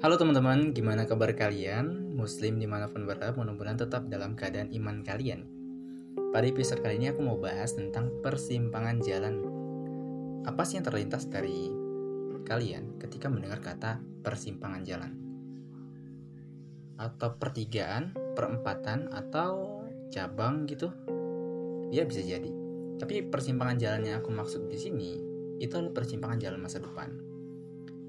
Halo teman-teman, gimana kabar kalian? Muslim di mana pun berada, mudah-mudahan tetap dalam keadaan iman kalian. Pada episode kali ini aku mau bahas tentang persimpangan jalan. Apa sih yang terlintas dari kalian ketika mendengar kata persimpangan jalan? Atau pertigaan, perempatan, atau cabang gitu? Ya bisa jadi. Tapi persimpangan jalan yang aku maksud di sini itu adalah persimpangan jalan masa depan.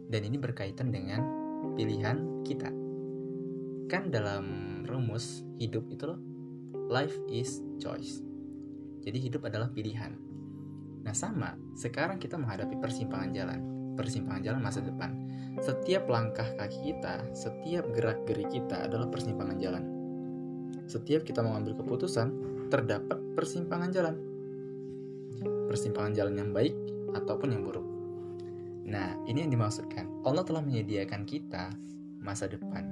Dan ini berkaitan dengan pilihan kita. Kan dalam rumus hidup itu loh, life is choice. Jadi hidup adalah pilihan. Nah sama, sekarang kita menghadapi persimpangan jalan, persimpangan jalan masa depan. Setiap langkah kaki kita, setiap gerak geri kita adalah persimpangan jalan. Setiap kita mengambil keputusan, terdapat persimpangan jalan. Persimpangan jalan yang baik ataupun yang buruk. Nah, ini yang dimaksudkan. Allah telah menyediakan kita masa depan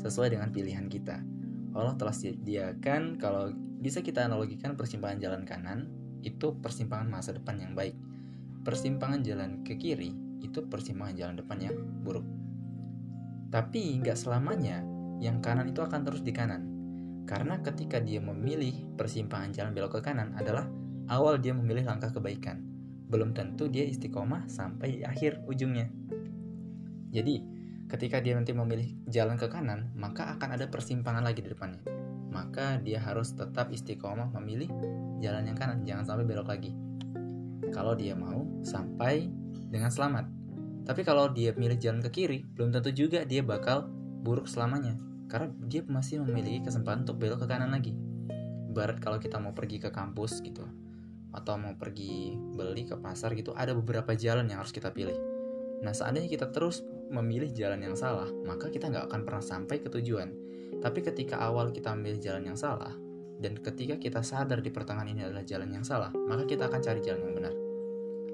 sesuai dengan pilihan kita. Allah telah sediakan kalau bisa kita analogikan persimpangan jalan kanan itu persimpangan masa depan yang baik. Persimpangan jalan ke kiri itu persimpangan jalan depan yang buruk. Tapi nggak selamanya yang kanan itu akan terus di kanan. Karena ketika dia memilih persimpangan jalan belok ke kanan adalah awal dia memilih langkah kebaikan belum tentu dia istiqomah sampai akhir ujungnya. Jadi, ketika dia nanti memilih jalan ke kanan, maka akan ada persimpangan lagi di depannya. Maka dia harus tetap istiqomah memilih jalan yang kanan, jangan sampai belok lagi. Kalau dia mau sampai dengan selamat. Tapi kalau dia milih jalan ke kiri, belum tentu juga dia bakal buruk selamanya. Karena dia masih memiliki kesempatan untuk belok ke kanan lagi. Barat kalau kita mau pergi ke kampus gitu atau mau pergi beli ke pasar gitu ada beberapa jalan yang harus kita pilih. Nah seandainya kita terus memilih jalan yang salah maka kita nggak akan pernah sampai ke tujuan. Tapi ketika awal kita memilih jalan yang salah dan ketika kita sadar di pertengahan ini adalah jalan yang salah maka kita akan cari jalan yang benar.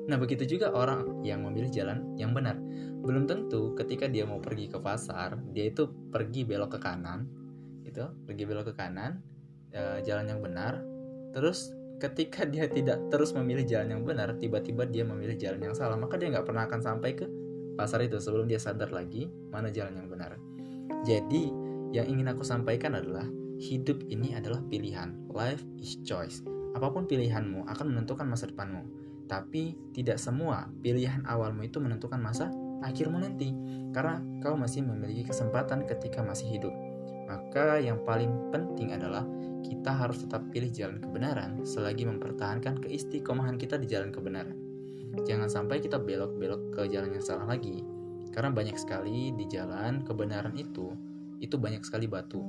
Nah, begitu juga orang yang memilih jalan yang benar. Belum tentu ketika dia mau pergi ke pasar, dia itu pergi belok ke kanan, itu pergi belok ke kanan, e, jalan yang benar, terus ketika dia tidak terus memilih jalan yang benar tiba-tiba dia memilih jalan yang salah. Maka dia nggak pernah akan sampai ke pasar itu sebelum dia sadar lagi mana jalan yang benar. Jadi yang ingin aku sampaikan adalah hidup ini adalah pilihan. Life is choice. Apa pun pilihanmu akan menentukan masa depanmu. Tapi tidak semua pilihan awalmu itu menentukan masa akhirmu nanti. Karena kau masih memiliki kesempatan ketika masih hidup maka yang paling penting adalah kita harus tetap pilih jalan kebenaran selagi mempertahankan keistiqomahan kita di jalan kebenaran. Jangan sampai kita belok-belok ke jalan yang salah lagi. Karena banyak sekali di jalan kebenaran itu, itu banyak sekali batu.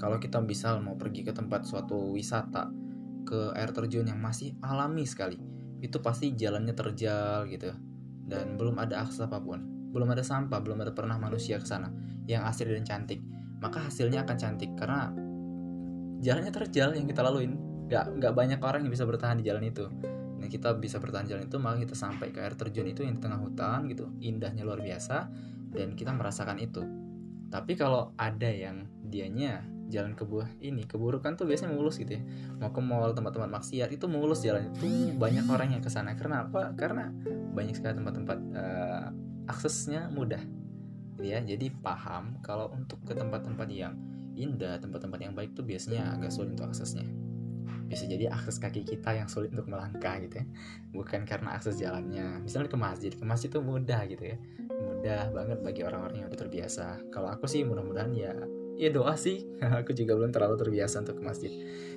Kalau kita misal mau pergi ke tempat suatu wisata, ke air terjun yang masih alami sekali, itu pasti jalannya terjal gitu. Dan belum ada akses apa pun. Belum ada sampah, belum ada pernah manusia ke sana yang asri dan cantik. Maka hasilnya akan cantik. Karena jalannya terjal yang kita laluin nggak nggak banyak orang yang bisa bertahan di jalan itu. Nah kita bisa bertahan jalan itu maka kita sampai ke air terjun itu yang di tengah hutan gitu indahnya luar biasa dan kita merasakan itu. Tapi kalau ada yang dianya jalan ke buah ini keburukan tuh biasanya mulus gitu ya. Mau ke mall tempat-tempat maksiat itu mulus jalan. Itu banyak orang yang ke sana karena apa? Karena banyak sekali tempat-tempat uh, aksesnya mudah ya jadi paham kalau untuk ke tempat-tempat yang indah, tempat-tempat yang baik tuh biasanya agak sulit untuk aksesnya. Bisa jadi akses kaki kita yang sulit untuk melangkah gitu ya. Bukan karena akses jalannya. Misalnya ke masjid, ke masjid tuh mudah gitu ya. Mudah banget bagi orang-orang yang udah terbiasa. Kalau aku sih mudah-mudahan ya ya doa sih. aku juga belum terlalu terbiasa untuk ke masjid.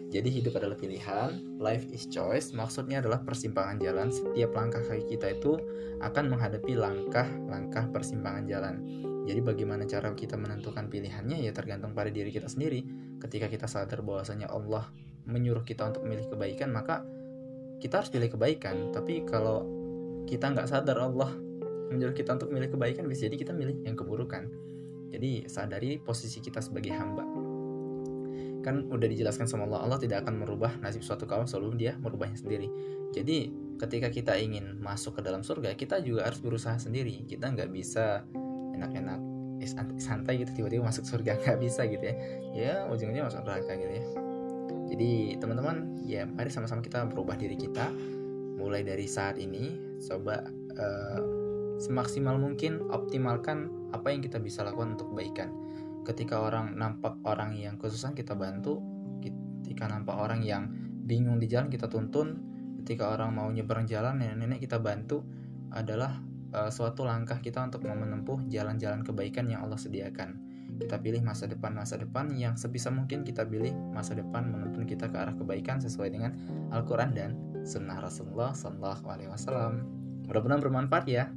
Jadi hidup adalah pilihan, life is choice. Maksudnya adalah persimpangan jalan. Setiap langkah kaki kita itu akan menghadapi langkah-langkah persimpangan jalan jadi bagaimana cara kita menentukan pilihannya ya tergantung pada diri kita sendiri. Ketika kita sadar bahwasanya Allah menyuruh kita untuk memilih kebaikan, maka kita harus pilih kebaikan. Tapi kalau kita nggak sadar Allah menyuruh kita untuk memilih kebaikan, bisa jadi kita milih yang keburukan. Jadi sadari posisi kita sebagai hamba. Kan udah dijelaskan sama Allah, Allah tidak akan merubah nasib suatu kaum sebelum dia merubahnya sendiri. Jadi ketika kita ingin masuk ke dalam surga, kita juga harus berusaha sendiri. Kita nggak bisa enak-enak. Eh, santai gitu tiba-tiba masuk surga. Nggak bisa gitu ya. Ya ujungnya masuk neraka gitu ya. Jadi teman-teman ya mari sama-sama kita berubah diri kita. Mulai dari saat ini coba uh, semaksimal mungkin optimalkan apa yang kita bisa lakukan untuk kebaikan. Ketika orang nampak orang yang kesusahan kita bantu. Ketika nampak orang yang bingung di jalan kita tuntun. Ketika orang mau nyebrang jalan nenek-nenek kita bantu adalah uh, suatu langkah kita untuk menempuh jalan-jalan kebaikan yang Allah sediakan kita pilih masa depan masa depan yang sebisa mungkin kita pilih masa depan menuntun kita ke arah kebaikan sesuai dengan Al-Quran dan Sunnah Rasulullah Sallallahu Alaihi Wasallam. Mudah-mudahan bermanfaat ya.